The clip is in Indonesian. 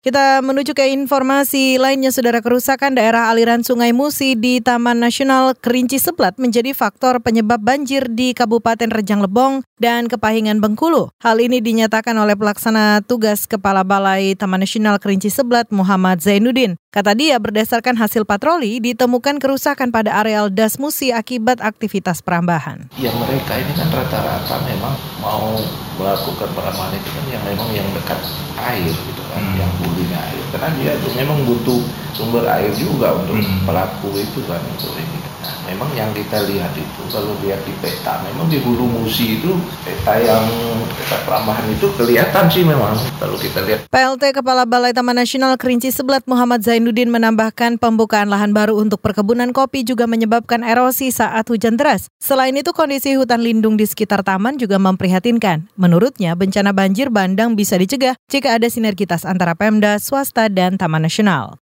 Kita menuju ke informasi lainnya, saudara kerusakan daerah aliran Sungai Musi di Taman Nasional Kerinci Seblat menjadi faktor penyebab banjir di Kabupaten Rejang Lebong dan Kepahingan Bengkulu. Hal ini dinyatakan oleh pelaksana tugas Kepala Balai Taman Nasional Kerinci Seblat Muhammad Zainuddin. Kata dia, berdasarkan hasil patroli, ditemukan kerusakan pada areal das Musi akibat aktivitas perambahan. Ya mereka ini kan rata-rata memang mau melakukan perambahan itu kan yang memang yang dekat air gitu kan, hmm. yang air. Karena dia memang butuh sumber air juga untuk hmm. pelaku itu kan untuk ini. Nah, memang yang kita lihat itu kalau lihat di peta, memang di hulu musi itu peta yang peta perambahan itu kelihatan sih memang kalau kita lihat. PLT Kepala Balai Taman Nasional Kerinci Seblat Muhammad Zainuddin menambahkan pembukaan lahan baru untuk perkebunan kopi juga menyebabkan erosi saat hujan deras. Selain itu kondisi hutan lindung di sekitar taman juga memprihatinkan. Menurutnya bencana banjir bandang bisa dicegah jika ada sinergitas antara Pemda, swasta, dan Taman Nasional.